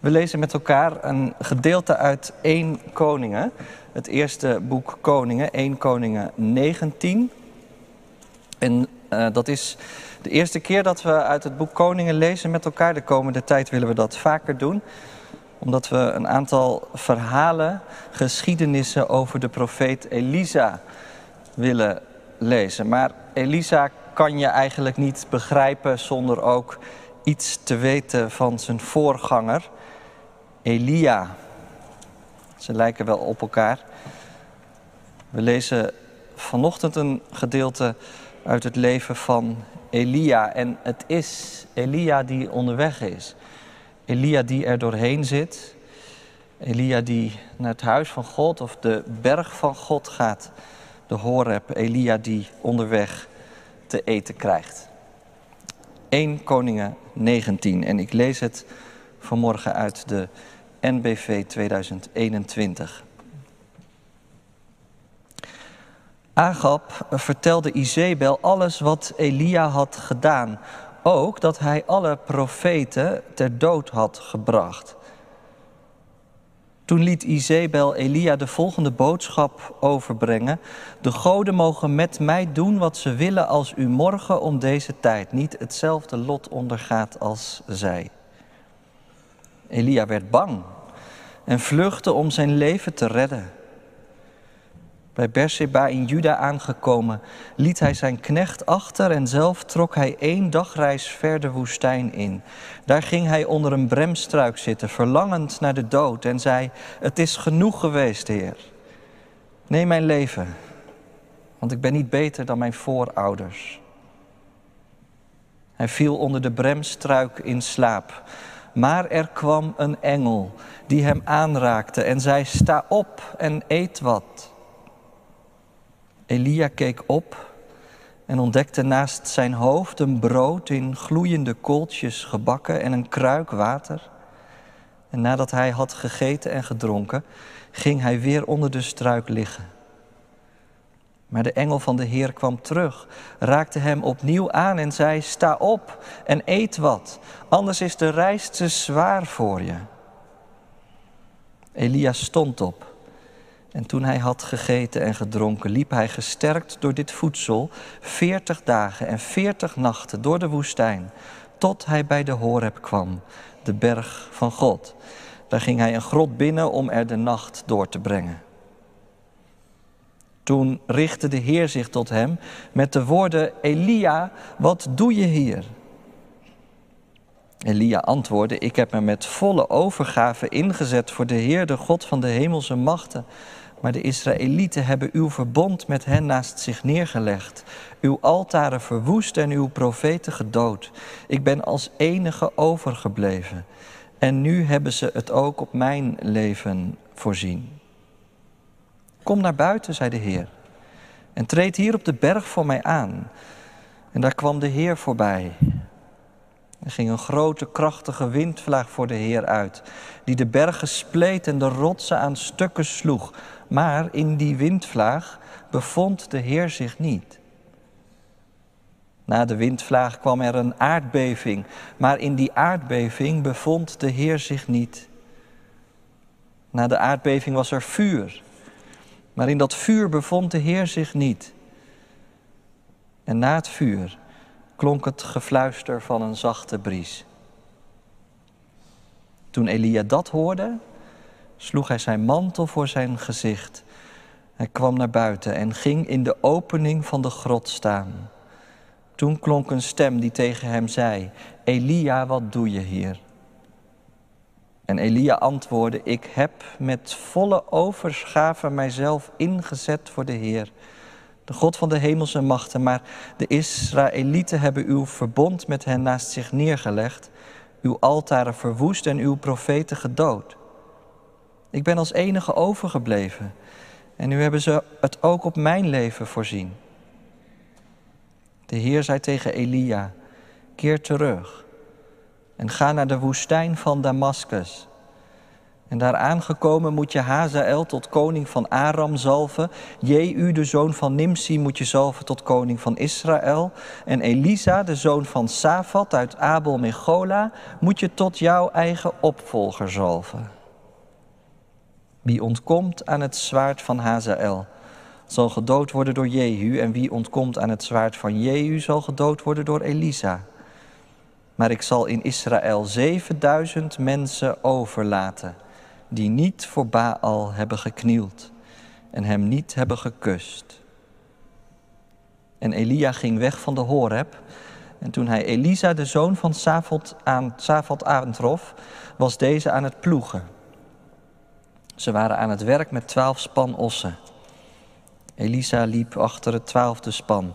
We lezen met elkaar een gedeelte uit 1 Koningen. Het eerste boek Koningen, 1 Koningen 19. En uh, dat is de eerste keer dat we uit het boek Koningen lezen met elkaar. De komende tijd willen we dat vaker doen. Omdat we een aantal verhalen, geschiedenissen over de profeet Elisa willen lezen. Maar Elisa kan je eigenlijk niet begrijpen zonder ook iets te weten van zijn voorganger. Elia. Ze lijken wel op elkaar. We lezen vanochtend een gedeelte uit het leven van Elia. En het is Elia die onderweg is. Elia die er doorheen zit. Elia die naar het huis van God of de berg van God gaat. De Horeb. Elia die onderweg te eten krijgt. 1 Koningen 19. En ik lees het vanmorgen uit de NBV 2021. Agab vertelde Izebel alles wat Elia had gedaan. Ook dat hij alle profeten ter dood had gebracht. Toen liet Izebel Elia de volgende boodschap overbrengen. De goden mogen met mij doen wat ze willen als u morgen om deze tijd niet hetzelfde lot ondergaat als zij. Elia werd bang en vluchtte om zijn leven te redden. Bij Beersheba in Juda aangekomen, liet hij zijn knecht achter en zelf trok hij één dagreis ver de woestijn in. Daar ging hij onder een bremstruik zitten, verlangend naar de dood en zei, het is genoeg geweest, Heer. Neem mijn leven, want ik ben niet beter dan mijn voorouders. Hij viel onder de bremstruik in slaap. Maar er kwam een engel die hem aanraakte en zei: Sta op en eet wat. Elia keek op en ontdekte naast zijn hoofd een brood in gloeiende kooltjes gebakken en een kruik water. En nadat hij had gegeten en gedronken, ging hij weer onder de struik liggen. Maar de engel van de Heer kwam terug, raakte hem opnieuw aan en zei: Sta op en eet wat, anders is de reis te zwaar voor je. Elia stond op en toen hij had gegeten en gedronken, liep hij gesterkt door dit voedsel veertig dagen en veertig nachten door de woestijn, tot hij bij de Horeb kwam, de berg van God. Daar ging hij een grot binnen om er de nacht door te brengen. Toen richtte de Heer zich tot hem met de woorden: Elia, wat doe je hier? Elia antwoordde: Ik heb me met volle overgave ingezet voor de Heer, de God van de hemelse machten. Maar de Israëlieten hebben uw verbond met hen naast zich neergelegd, uw altaren verwoest en uw profeten gedood. Ik ben als enige overgebleven. En nu hebben ze het ook op mijn leven voorzien. Kom naar buiten, zei de Heer, en treed hier op de berg voor mij aan. En daar kwam de Heer voorbij. Er ging een grote, krachtige windvlaag voor de Heer uit, die de bergen spleet en de rotsen aan stukken sloeg. Maar in die windvlaag bevond de Heer zich niet. Na de windvlaag kwam er een aardbeving, maar in die aardbeving bevond de Heer zich niet. Na de aardbeving was er vuur, maar in dat vuur bevond de Heer zich niet. En na het vuur klonk het gefluister van een zachte bries. Toen Elia dat hoorde, sloeg hij zijn mantel voor zijn gezicht. Hij kwam naar buiten en ging in de opening van de grot staan. Toen klonk een stem die tegen hem zei: Elia, wat doe je hier? En Elia antwoordde: Ik heb met volle overschave mijzelf ingezet voor de Heer, de God van de hemelse machten. Maar de Israëlieten hebben uw verbond met hen naast zich neergelegd, uw altaren verwoest en uw profeten gedood. Ik ben als enige overgebleven. En nu hebben ze het ook op mijn leven voorzien. De Heer zei tegen Elia: Keer terug en ga naar de woestijn van Damascus. En daar aangekomen moet je Hazael tot koning van Aram zalven. Jehu, de zoon van Nimsi, moet je zalven tot koning van Israël. En Elisa, de zoon van Safat uit Abel Mechola, moet je tot jouw eigen opvolger zalven. Wie ontkomt aan het zwaard van Hazael, zal gedood worden door Jehu. En wie ontkomt aan het zwaard van Jehu, zal gedood worden door Elisa. Maar ik zal in Israël 7000 mensen overlaten die niet voor Baal hebben geknield en hem niet hebben gekust. En Elia ging weg van de Horeb. En toen hij Elisa, de zoon van Safot, aan, Safot aantrof, was deze aan het ploegen. Ze waren aan het werk met twaalf span ossen. Elisa liep achter het twaalfde span.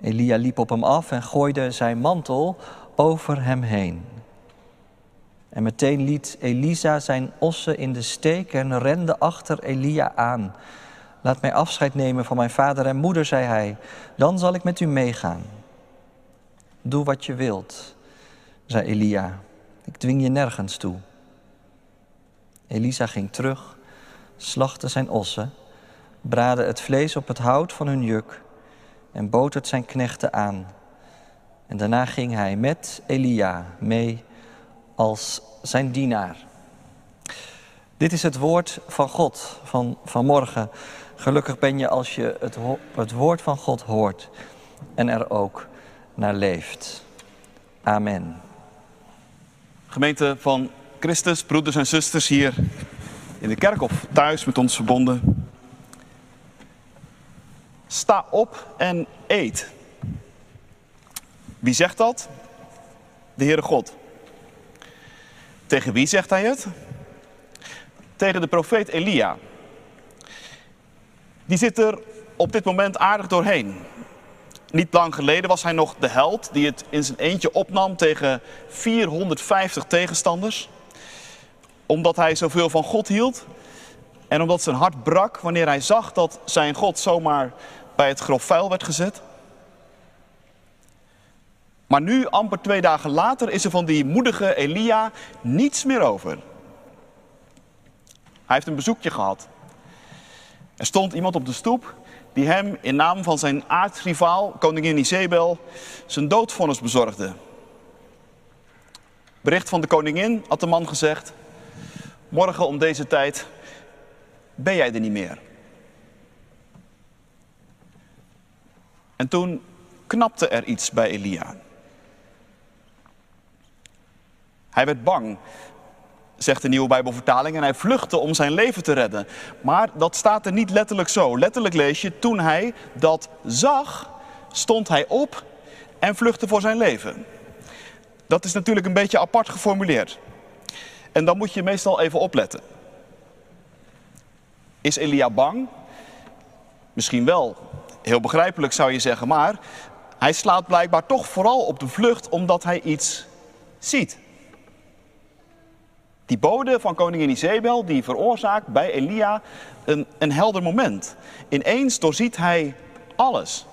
Elia liep op hem af en gooide zijn mantel over hem heen. En meteen liet Elisa zijn ossen in de steek en rende achter Elia aan. Laat mij afscheid nemen van mijn vader en moeder, zei hij. Dan zal ik met u meegaan. Doe wat je wilt, zei Elia. Ik dwing je nergens toe. Elisa ging terug, slachtte zijn ossen, braadde het vlees op het hout van hun juk en bood het zijn knechten aan. En daarna ging hij met Elia mee als zijn dienaar. Dit is het woord van God van vanmorgen. Gelukkig ben je als je het, het woord van God hoort en er ook naar leeft. Amen. Gemeente van Christus, broeders en zusters hier in de kerk of thuis met ons verbonden. Sta op en eet. Wie zegt dat? De Heere God. Tegen wie zegt hij het? Tegen de profeet Elia. Die zit er op dit moment aardig doorheen. Niet lang geleden was hij nog de held die het in zijn eentje opnam tegen 450 tegenstanders. Omdat hij zoveel van God hield en omdat zijn hart brak wanneer hij zag dat zijn God zomaar bij het grof vuil werd gezet. Maar nu, amper twee dagen later, is er van die moedige Elia niets meer over. Hij heeft een bezoekje gehad. Er stond iemand op de stoep die hem in naam van zijn aartsrivaal, koningin Isabel, zijn doodvonnis bezorgde. Bericht van de koningin had de man gezegd: Morgen om deze tijd ben jij er niet meer. En toen knapte er iets bij Elia. Hij werd bang, zegt de nieuwe Bijbelvertaling, en hij vluchtte om zijn leven te redden. Maar dat staat er niet letterlijk zo. Letterlijk lees je, toen hij dat zag, stond hij op en vluchtte voor zijn leven. Dat is natuurlijk een beetje apart geformuleerd. En dan moet je meestal even opletten. Is Elia bang? Misschien wel. Heel begrijpelijk zou je zeggen, maar hij slaat blijkbaar toch vooral op de vlucht omdat hij iets ziet. Die bode van koningin Isabel, die veroorzaakt bij Elia een, een helder moment. Ineens doorziet hij alles.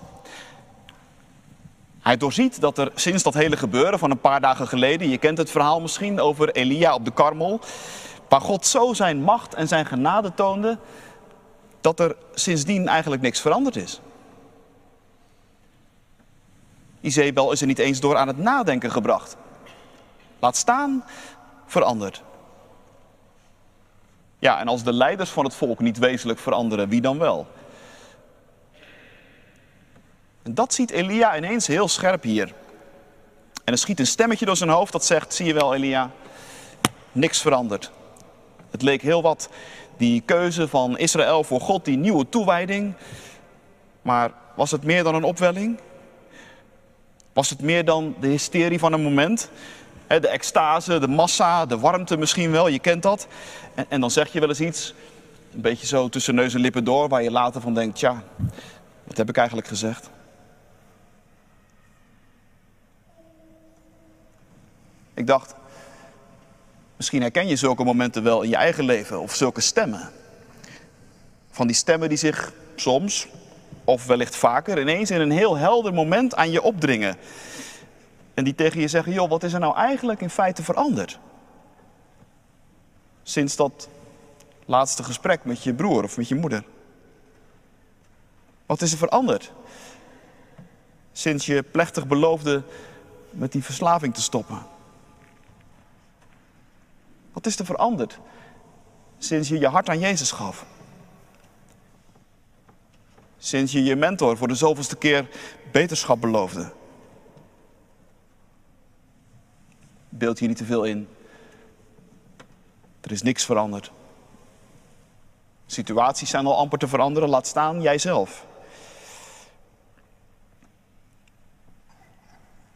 Hij doorziet dat er sinds dat hele gebeuren van een paar dagen geleden, je kent het verhaal misschien over Elia op de Karmel, waar God zo zijn macht en zijn genade toonde, dat er sindsdien eigenlijk niks veranderd is. Isabel is er niet eens door aan het nadenken gebracht. Laat staan veranderd. Ja, en als de leiders van het volk niet wezenlijk veranderen, wie dan wel? En dat ziet Elia ineens heel scherp hier. En er schiet een stemmetje door zijn hoofd dat zegt: Zie je wel, Elia, niks verandert. Het leek heel wat die keuze van Israël voor God, die nieuwe toewijding. Maar was het meer dan een opwelling? Was het meer dan de hysterie van een moment? De extase, de massa, de warmte misschien wel, je kent dat. En, en, dan zeg je wel eens iets, een beetje zo tussen neus en lippen door, waar je later van denkt, ja, wat heb ik eigenlijk gezegd? Ik dacht, misschien herken je zulke momenten wel in je eigen leven of zulke stemmen. Van die stemmen die zich soms, of wellicht vaker, ineens in een heel helder moment aan je opdringen. En die tegen je zeggen, joh, wat is er nou eigenlijk in feite veranderd? Sinds dat laatste gesprek met je broer of met je moeder. Wat is er veranderd? Sinds je plechtig beloofde met die verslaving te stoppen. Wat is er veranderd sinds je je hart aan Jezus gaf? Sinds je je mentor voor de zoveelste keer beterschap beloofde. Beeld je niet te veel in. Er is niks veranderd. Situaties zijn al amper te veranderen, laat staan jijzelf.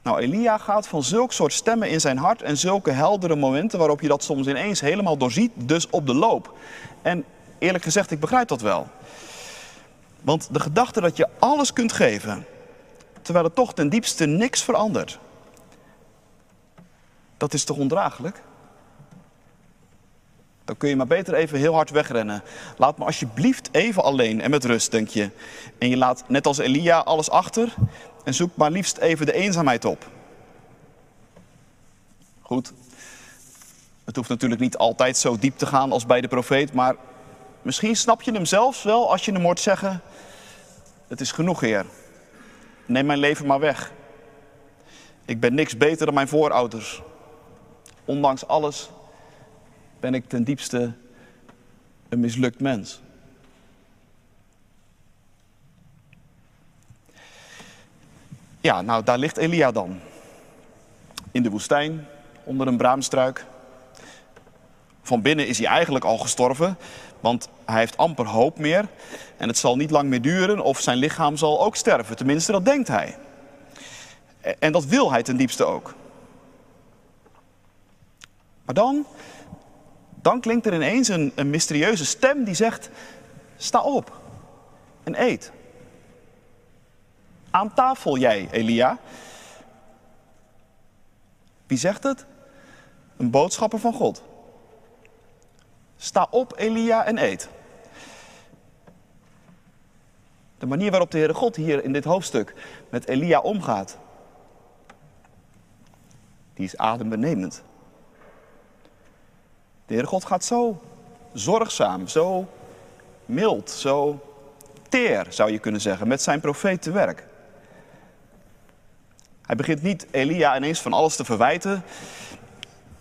Nou, Elia gaat van zulk soort stemmen in zijn hart en zulke heldere momenten waarop je dat soms ineens helemaal doorziet, dus op de loop. En eerlijk gezegd, ik begrijp dat wel. Want de gedachte dat je alles kunt geven, terwijl het toch ten diepste niks verandert, dat is toch ondraaglijk? Dan kun je maar beter even heel hard wegrennen. Laat me alsjeblieft even alleen en met rust, denk je. En je laat net als Elia alles achter en zoek maar liefst even de eenzaamheid op. Goed, het hoeft natuurlijk niet altijd zo diep te gaan als bij de profeet, maar misschien snap je hem zelfs wel als je hem hoort zeggen: Het is genoeg, Heer. Neem mijn leven maar weg. Ik ben niks beter dan mijn voorouders. Ondanks alles ben ik ten diepste een mislukt mens. Ja, nou daar ligt Elia dan. In de woestijn, onder een braamstruik. Van binnen is hij eigenlijk al gestorven, want hij heeft amper hoop meer. En het zal niet lang meer duren of zijn lichaam zal ook sterven. Tenminste, dat denkt hij. En dat wil hij ten diepste ook. Maar dan, klinkt er ineens een, een mysterieuze stem die zegt: Sta op en eet. Aan tafel jij, Elia. Wie zegt het? Een boodschapper van God. Sta op, Elia, en eet. De manier waarop de Heere God hier in dit hoofdstuk met Elia omgaat, die is adembenemend. De Heere God gaat zo zorgzaam, zo mild, zo teer, zou je kunnen zeggen, met zijn profeet te werk. Hij begint niet Elia ineens van alles te verwijten.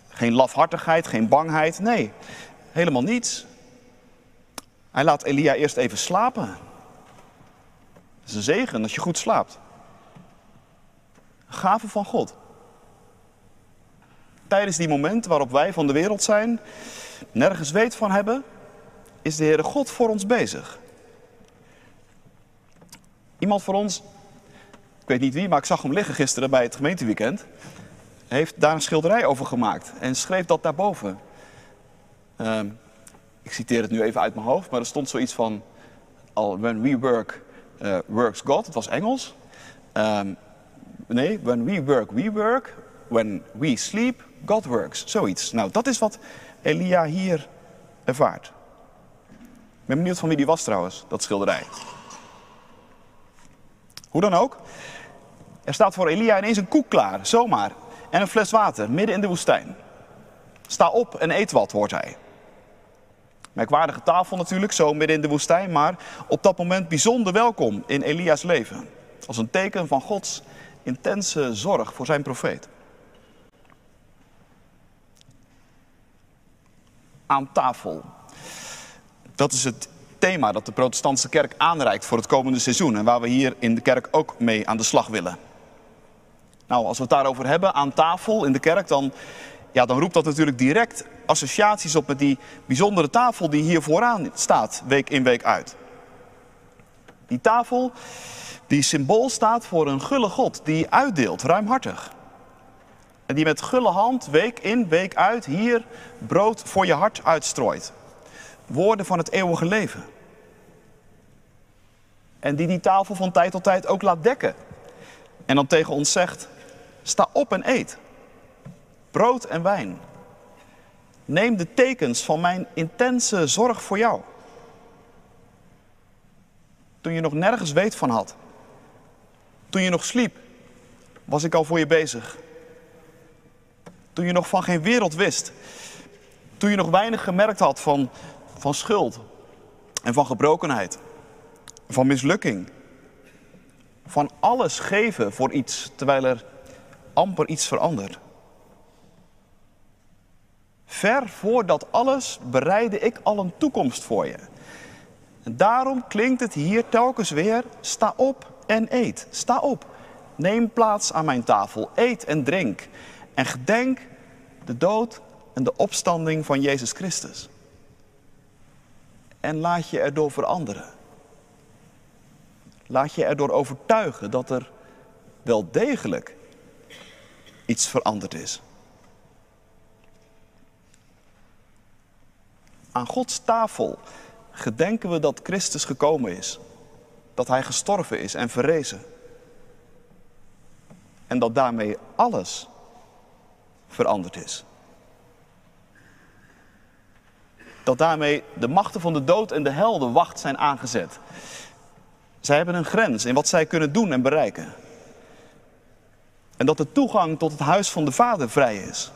Geen lafhartigheid, geen bangheid. Nee, helemaal niets. Hij laat Elia eerst even slapen. Het is een zegen als je goed slaapt. Een gave van God. Tijdens die momenten waarop wij van de wereld zijn, nergens weet van hebben, is de Heere God voor ons bezig. Iemand voor ons ik weet niet wie, maar ik zag hem liggen gisteren bij het gemeenteweekend. Heeft daar een schilderij over gemaakt en schreef dat daarboven. Uh, ik citeer het nu even uit mijn hoofd, maar er stond zoiets van... Al, when we work, uh, works God. Het was Engels. Um, nee, when we work, we work. When we sleep, God works. Zoiets. Nou, dat is wat Elia hier ervaart. Ik ben benieuwd van wie die was trouwens, dat schilderij. Hoe dan ook, er staat voor Elia ineens een koek klaar, zomaar. En een fles water, midden in de woestijn. Sta op en eet wat, hoort hij. Merkwaardige tafel natuurlijk, zo midden in de woestijn, maar op dat moment bijzonder welkom in Elia's leven. Als een teken van Gods intense zorg voor zijn profeet. Aan tafel. Dat is het thema dat de protestantse kerk aanreikt voor het komende seizoen en waar we hier in de kerk ook mee aan de slag willen. Nou, als we het daarover hebben aan tafel in de kerk, dan, ja, dan roept dat natuurlijk direct associaties op met die bijzondere tafel die hier vooraan staat, week in week uit. Die tafel die symbool staat voor een gulle God die uitdeelt, ruimhartig. En die met gulle hand week in, week uit hier brood voor je hart uitstrooit. Woorden van het eeuwige leven. En die die tafel van tijd tot tijd ook laat dekken. En dan tegen ons zegt, sta op en eet. Brood en wijn. Neem de tekens van mijn intense zorg voor jou. Toen je nog nergens weet van had. Toen je nog sliep, was ik al voor je bezig. Toen je nog van geen wereld wist, Toen je nog weinig gemerkt had van, van schuld en van gebrokenheid, van mislukking. Van alles geven voor iets terwijl er amper iets verandert. Ver voor dat alles bereidde ik al een toekomst voor je. En daarom klinkt het hier telkens weer: sta op en eet. Sta op. Neem plaats aan mijn tafel. Eet en drink. En gedenk de dood en de opstanding van Jezus Christus. En laat je erdoor veranderen. Laat je erdoor overtuigen dat er wel degelijk iets veranderd is. Aan Gods tafel gedenken we dat Christus gekomen is. Dat Hij gestorven is en verrezen. En dat daarmee alles veranderd is. Dat daarmee de machten van de dood en de hel de wacht zijn aangezet. Zij hebben een grens in wat zij kunnen doen en bereiken. En dat de toegang tot het huis van de Vader vrij is.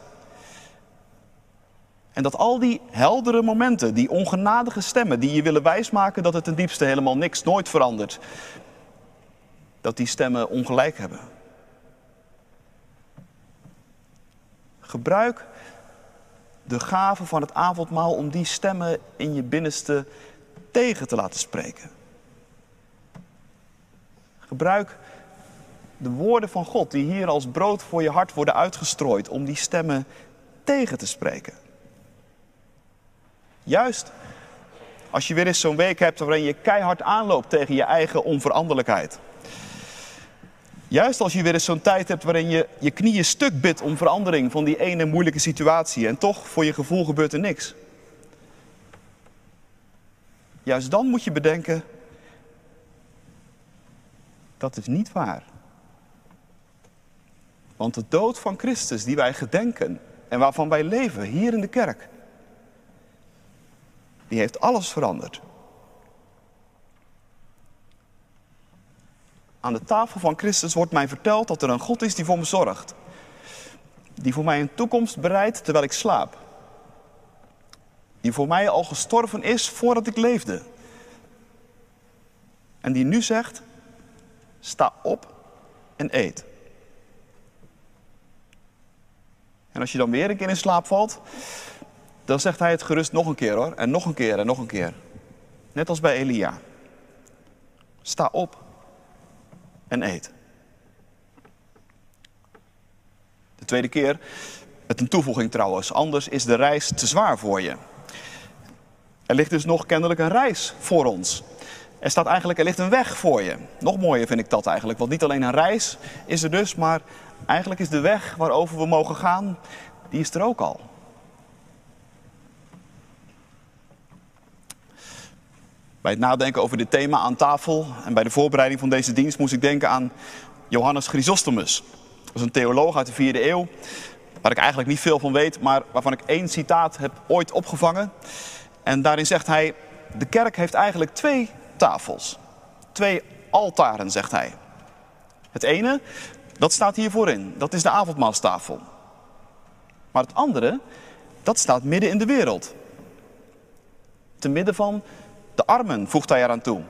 En dat al die heldere momenten, die ongenadige stemmen die je willen wijsmaken dat het ten diepste helemaal niks, nooit verandert, dat die stemmen ongelijk hebben. Gebruik de gave van het avondmaal om die stemmen in je binnenste tegen te laten spreken. Gebruik de woorden van God die hier als brood voor je hart worden uitgestrooid om die stemmen tegen te spreken. Juist als je weer eens zo'n week hebt waarin je keihard aanloopt tegen je eigen onveranderlijkheid. Juist als je weer eens zo'n tijd hebt waarin je je knieën stuk bidt om verandering van die ene moeilijke situatie en toch voor je gevoel gebeurt er niks. Juist dan moet je bedenken, dat is niet waar. Want de dood van Christus die wij gedenken en waarvan wij leven hier in de kerk, die heeft alles veranderd. Aan de tafel van Christus wordt mij verteld dat er een God is die voor me zorgt. Die voor mij een toekomst bereidt terwijl ik slaap. Die voor mij al gestorven is voordat ik leefde. En die nu zegt, sta op en eet. En als je dan weer een keer in slaap valt, dan zegt hij het gerust nog een keer hoor. En nog een keer en nog een keer. Net als bij Elia. Sta op en eet. De tweede keer, met een toevoeging trouwens, anders is de reis te zwaar voor je. Er ligt dus nog kennelijk een reis voor ons. Er staat eigenlijk, er ligt een weg voor je. Nog mooier vind ik dat eigenlijk, want niet alleen een reis is er dus, maar eigenlijk is de weg waarover we mogen gaan, die is er ook al. Bij het nadenken over dit thema aan tafel en bij de voorbereiding van deze dienst moest ik denken aan Johannes Chrysostomus. Dat is een theoloog uit de vierde eeuw, waar ik eigenlijk niet veel van weet, maar waarvan ik één citaat heb ooit opgevangen. En daarin zegt hij, de kerk heeft eigenlijk twee tafels. Twee altaren, zegt hij. Het ene, dat staat hier voorin, dat is de avondmaalstafel. Maar het andere, dat staat midden in de wereld. Te midden van de armen, voegt hij eraan toe.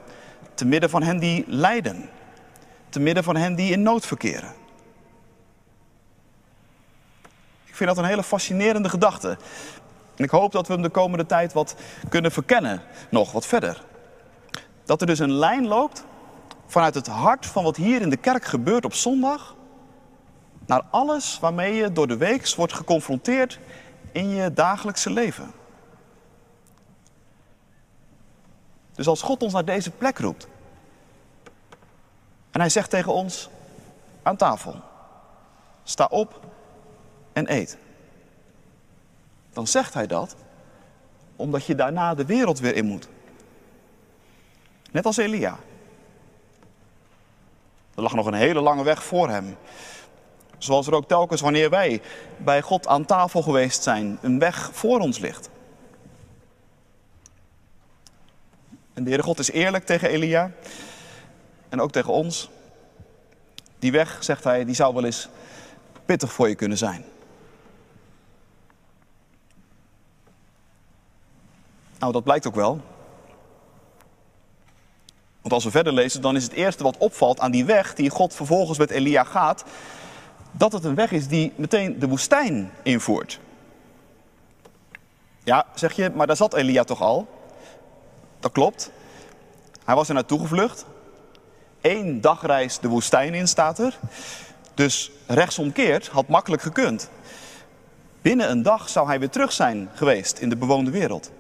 Te midden van hen die lijden. Te midden van hen die in nood verkeren. Ik vind dat een hele fascinerende gedachte. En ik hoop dat we hem de komende tijd wat kunnen verkennen, nog wat verder. Dat er dus een lijn loopt vanuit het hart van wat hier in de kerk gebeurt op zondag, naar alles waarmee je door de week wordt geconfronteerd in je dagelijkse leven. Dus als God ons naar deze plek roept en hij zegt tegen ons aan tafel, sta op en eet. Dan zegt hij dat omdat je daarna de wereld weer in moet. Net als Elia. Er lag nog een hele lange weg voor hem. Zoals er ook telkens wanneer wij bij God aan tafel geweest zijn, een weg voor ons ligt. En de Heere God is eerlijk tegen Elia en ook tegen ons. Die weg, zegt hij, die zou wel eens pittig voor je kunnen zijn. Nou, dat blijkt ook wel. Want als we verder lezen, dan is het eerste wat opvalt aan die weg die God vervolgens met Elia gaat, dat het een weg is die meteen de woestijn invoert. Ja, zeg je, maar daar zat Elia toch al? Dat klopt. Hij was er naartoe gevlucht. Eén dagreis de woestijn in staat er. Dus rechtsomkeerd had makkelijk gekund. Binnen een dag zou hij weer terug zijn geweest in de bewoonde wereld.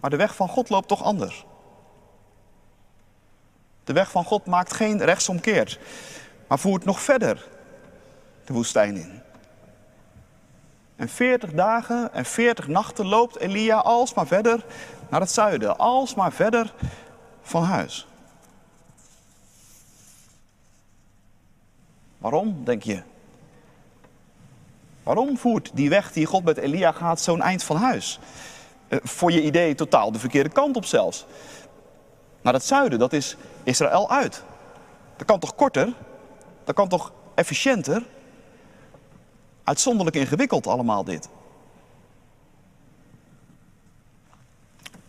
Maar de weg van God loopt toch anders. De weg van God maakt geen rechtsomkeert, maar voert nog verder de woestijn in. En veertig dagen en veertig nachten loopt Elia alsmaar verder naar het zuiden, alsmaar verder van huis. Waarom, denk je? Waarom voert die weg die God met Elia gaat zo'n eind van huis? Eh, voor je idee totaal de verkeerde kant op zelfs. Naar het zuiden, dat is Israël uit. Dat kan toch korter? Dat kan toch efficiënter? Uitzonderlijk ingewikkeld allemaal dit.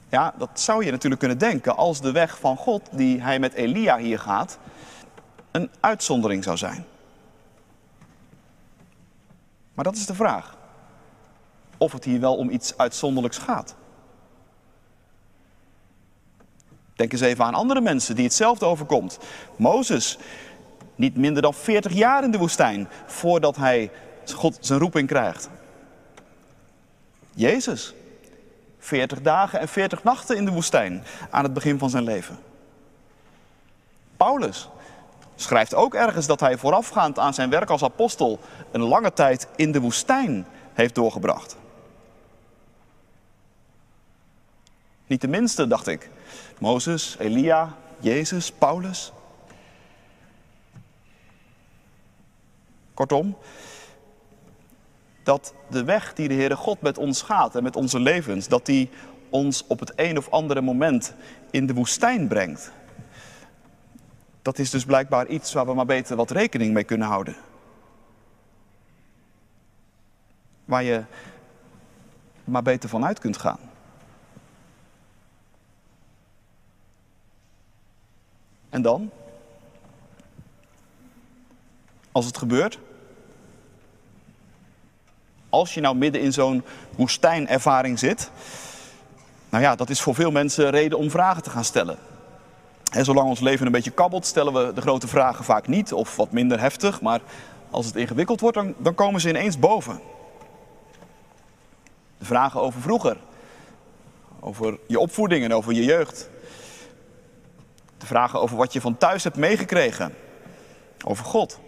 Ja, dat zou je natuurlijk kunnen denken als de weg van God die hij met Elia hier gaat, een uitzondering zou zijn. Maar dat is de vraag. Of het hier wel om iets uitzonderlijks gaat. Denk eens even aan andere mensen die hetzelfde overkomt. Mozes, niet minder dan 40 jaar in de woestijn voordat hij God zijn roeping krijgt. Jezus, 40 dagen en 40 nachten in de woestijn aan het begin van zijn leven. Paulus schrijft ook ergens dat hij voorafgaand aan zijn werk als apostel een lange tijd in de woestijn heeft doorgebracht. Niet de minste, dacht ik. Mozes, Elia, Jezus, Paulus. Kortom, dat de weg die de Heere God met ons gaat en met onze levens, dat die ons op het een of andere moment in de woestijn brengt. Dat is dus blijkbaar iets waar we maar beter wat rekening mee kunnen houden. Waar je maar beter van uit kunt gaan. En dan? Als het gebeurt? Als je nou midden in zo'n woestijnervaring zit, nou ja, dat is voor veel mensen reden om vragen te gaan stellen. En zolang ons leven een beetje kabbelt, stellen we de grote vragen vaak niet of wat minder heftig. Maar als het ingewikkeld wordt, dan, dan komen ze ineens boven. De vragen over vroeger, over je opvoeding en over je jeugd. De vragen over wat je van thuis hebt meegekregen, over God.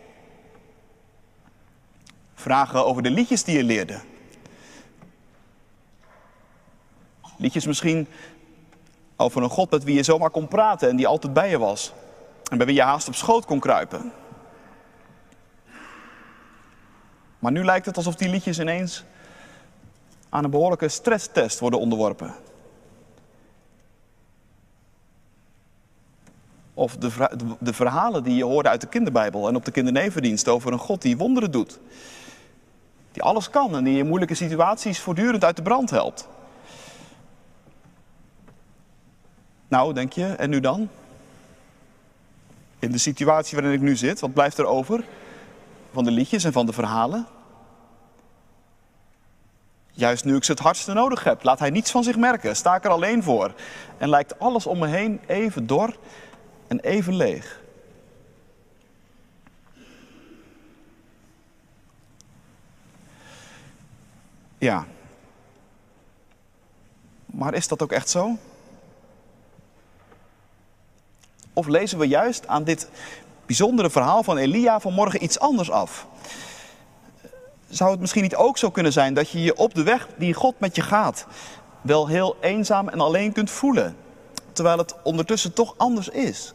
Vragen over de liedjes die je leerde. Liedjes misschien over een God met wie je zomaar kon praten en die altijd bij je was. En bij wie je haast op schoot kon kruipen. Maar nu lijkt het alsof die liedjes ineens aan een behoorlijke stresstest worden onderworpen. Of de, verhalen die je hoorde uit de kinderbijbel en op de kindernevendienst over een God die wonderen doet. Die alles kan en die in moeilijke situaties voortdurend uit de brand helpt. Nou, denk je, en nu dan? In de situatie waarin ik nu zit, wat blijft er over? Van de liedjes en van de verhalen? Juist nu ik ze het hardste nodig heb, laat hij niets van zich merken, sta ik er alleen voor. En lijkt alles om me heen even dor en even leeg. Ja. Maar is dat ook echt zo? Of lezen we juist aan dit bijzondere verhaal van Elia vanmorgen iets anders af? Zou het misschien niet ook zo kunnen zijn dat je je op de weg die God met je gaat wel heel eenzaam en alleen kunt voelen, terwijl het ondertussen toch anders is?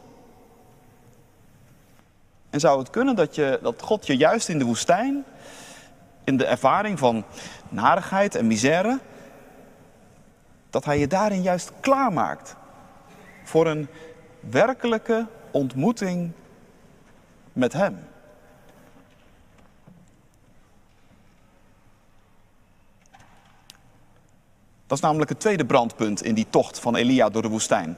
En zou het kunnen dat, je, dat God je juist in de woestijn, in de ervaring van narigheid en misère, dat Hij je daarin juist klaarmaakt voor een werkelijke ontmoeting met Hem. Dat is namelijk het tweede brandpunt in die tocht van Elia door de woestijn.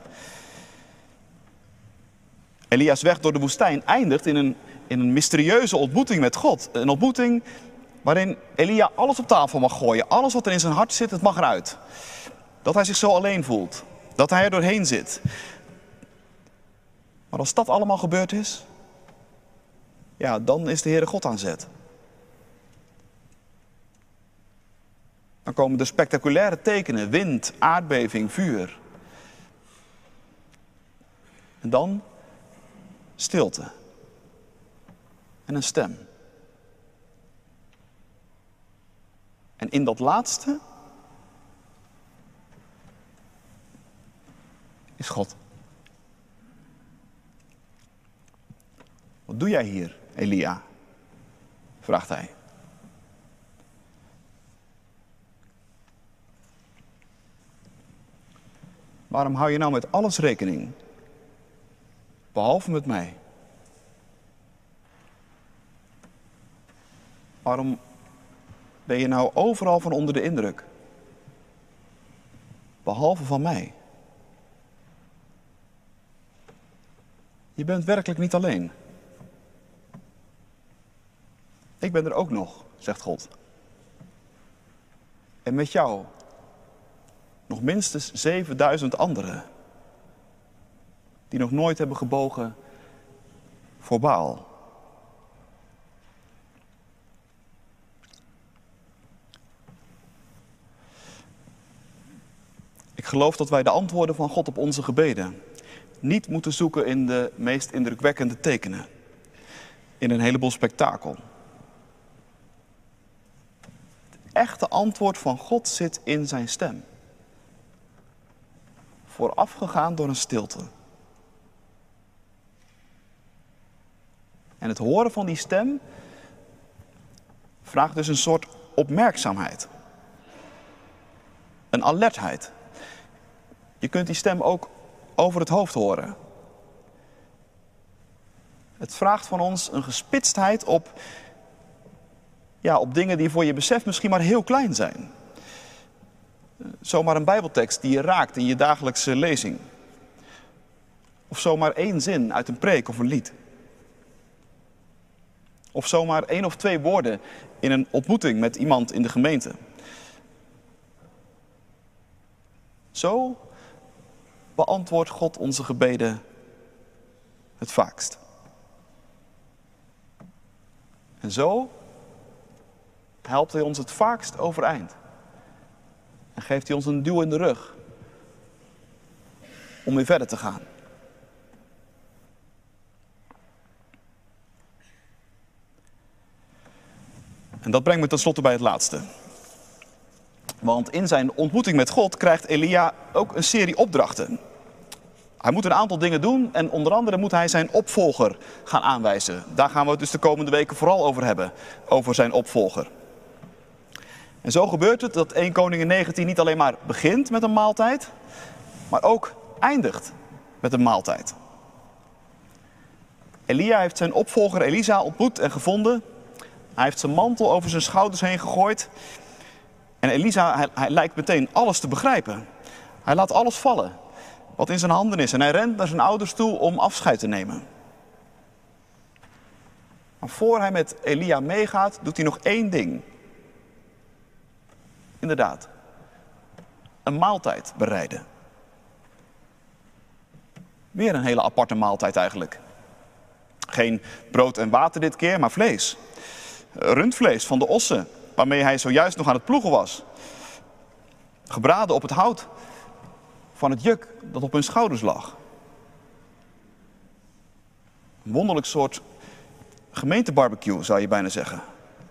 Elia's weg door de woestijn eindigt in een, in een mysterieuze ontmoeting met God. Een ontmoeting waarin Elia alles op tafel mag gooien. Alles wat er in zijn hart zit, het mag eruit. Dat hij zich zo alleen voelt. Dat hij er doorheen zit. Maar als dat allemaal gebeurd is, ja, dan is de Heere God aan zet. Dan komen de spectaculaire tekenen, wind, aardbeving, vuur. En dan stilte. En een stem. En in dat laatste is God. Wat doe jij hier, Elia? vraagt hij. Waarom hou je nou met alles rekening? Behalve met mij. Waarom ben je nou overal van onder de indruk? Behalve van mij. Je bent werkelijk niet alleen. Ik ben er ook nog, zegt God. En met jou nog minstens 7000 anderen. Die nog nooit hebben gebogen voor Baal. Ik geloof dat wij de antwoorden van God op onze gebeden niet moeten zoeken in de meest indrukwekkende tekenen. In een heleboel spektakel. Het echte antwoord van God zit in zijn stem. Voorafgegaan door een stilte. En het horen van die stem vraagt dus een soort opmerkzaamheid. Een alertheid. Je kunt die stem ook over het hoofd horen. Het vraagt van ons een gespitstheid op, ja, op dingen die voor je besef misschien maar heel klein zijn. Zomaar een Bijbeltekst die je raakt in je dagelijkse lezing. Of zomaar één zin uit een preek of een lied. Of zomaar één of twee woorden in een ontmoeting met iemand in de gemeente. Zo beantwoordt God onze gebeden het vaakst. En zo helpt Hij ons het vaakst overeind. En geeft Hij ons een duw in de rug om weer verder te gaan. En dat brengt me tenslotte bij het laatste. Want in zijn ontmoeting met God krijgt Elia ook een serie opdrachten. Hij moet een aantal dingen doen en onder andere moet hij zijn opvolger gaan aanwijzen. Daar gaan we het dus de komende weken vooral over hebben, over zijn opvolger. En zo gebeurt het dat 1 Koningin 19 niet alleen maar begint met een maaltijd, maar ook eindigt met een maaltijd. Elia heeft zijn opvolger Elisa ontmoet en gevonden. Hij heeft zijn mantel over zijn schouders heen gegooid en Elisa, hij, lijkt meteen alles te begrijpen. Hij laat alles vallen wat in zijn handen is. En hij rent naar zijn ouders toe om afscheid te nemen. Maar voor hij met Elia meegaat, doet hij nog één ding. Inderdaad, een maaltijd bereiden. Weer een hele aparte maaltijd eigenlijk. Geen brood en water dit keer, maar vlees. Rundvlees van de ossen waarmee hij zojuist nog aan het ploegen was. Gebraden op het hout van het juk dat op hun schouders lag. Een wonderlijk soort gemeentebarbecue zou je bijna zeggen.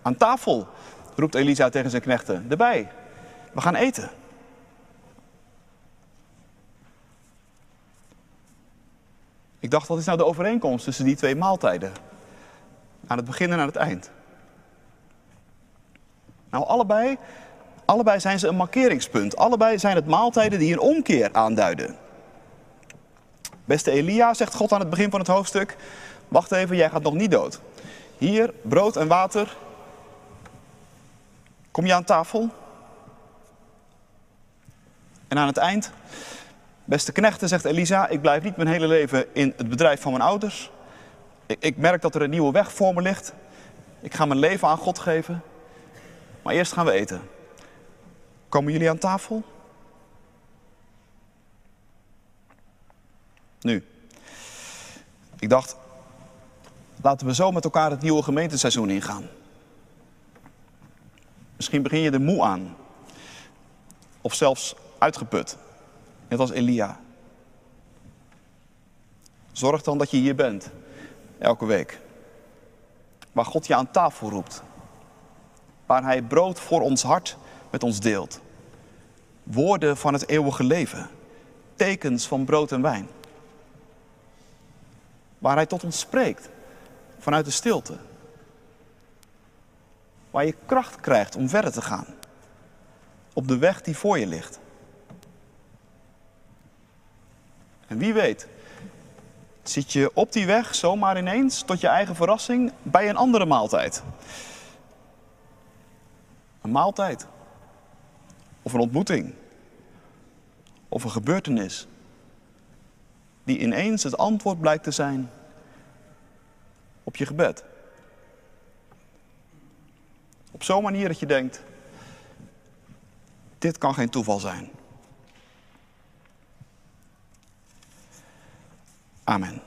Aan tafel, roept Elisa tegen zijn knechten, erbij. We gaan eten. Ik dacht, wat is nou de overeenkomst tussen die twee maaltijden? Aan het begin en aan het eind. Nou, allebei, allebei zijn ze een markeringspunt. Allebei zijn het maaltijden die een omkeer aanduiden. Beste Elia, zegt God aan het begin van het hoofdstuk, wacht even, jij gaat nog niet dood. Hier, brood en water. Kom je aan tafel? En aan het eind, beste knechten, zegt Elisa, ik blijf niet mijn hele leven in het bedrijf van mijn ouders. Ik, merk dat er een nieuwe weg voor me ligt. Ik ga mijn leven aan God geven. Maar eerst gaan we eten. Komen jullie aan tafel? Nu. Ik dacht, laten we zo met elkaar het nieuwe gemeenteseizoen ingaan. Misschien begin je er moe aan. Of zelfs uitgeput. Net als Elia. Zorg dan dat je hier bent. Elke week. Waar God je aan tafel roept. Waar Hij brood voor ons hart met ons deelt. Woorden van het eeuwige leven. Tekens van brood en wijn. Waar Hij tot ons spreekt. Vanuit de stilte. Waar je kracht krijgt om verder te gaan. Op de weg die voor je ligt. En wie weet, zit je op die weg zomaar ineens tot je eigen verrassing bij een andere maaltijd. Een maaltijd. Of een ontmoeting. Of een gebeurtenis. Die ineens het antwoord blijkt te zijn op je gebed. Op zo'n manier dat je denkt, dit kan geen toeval zijn. Amen.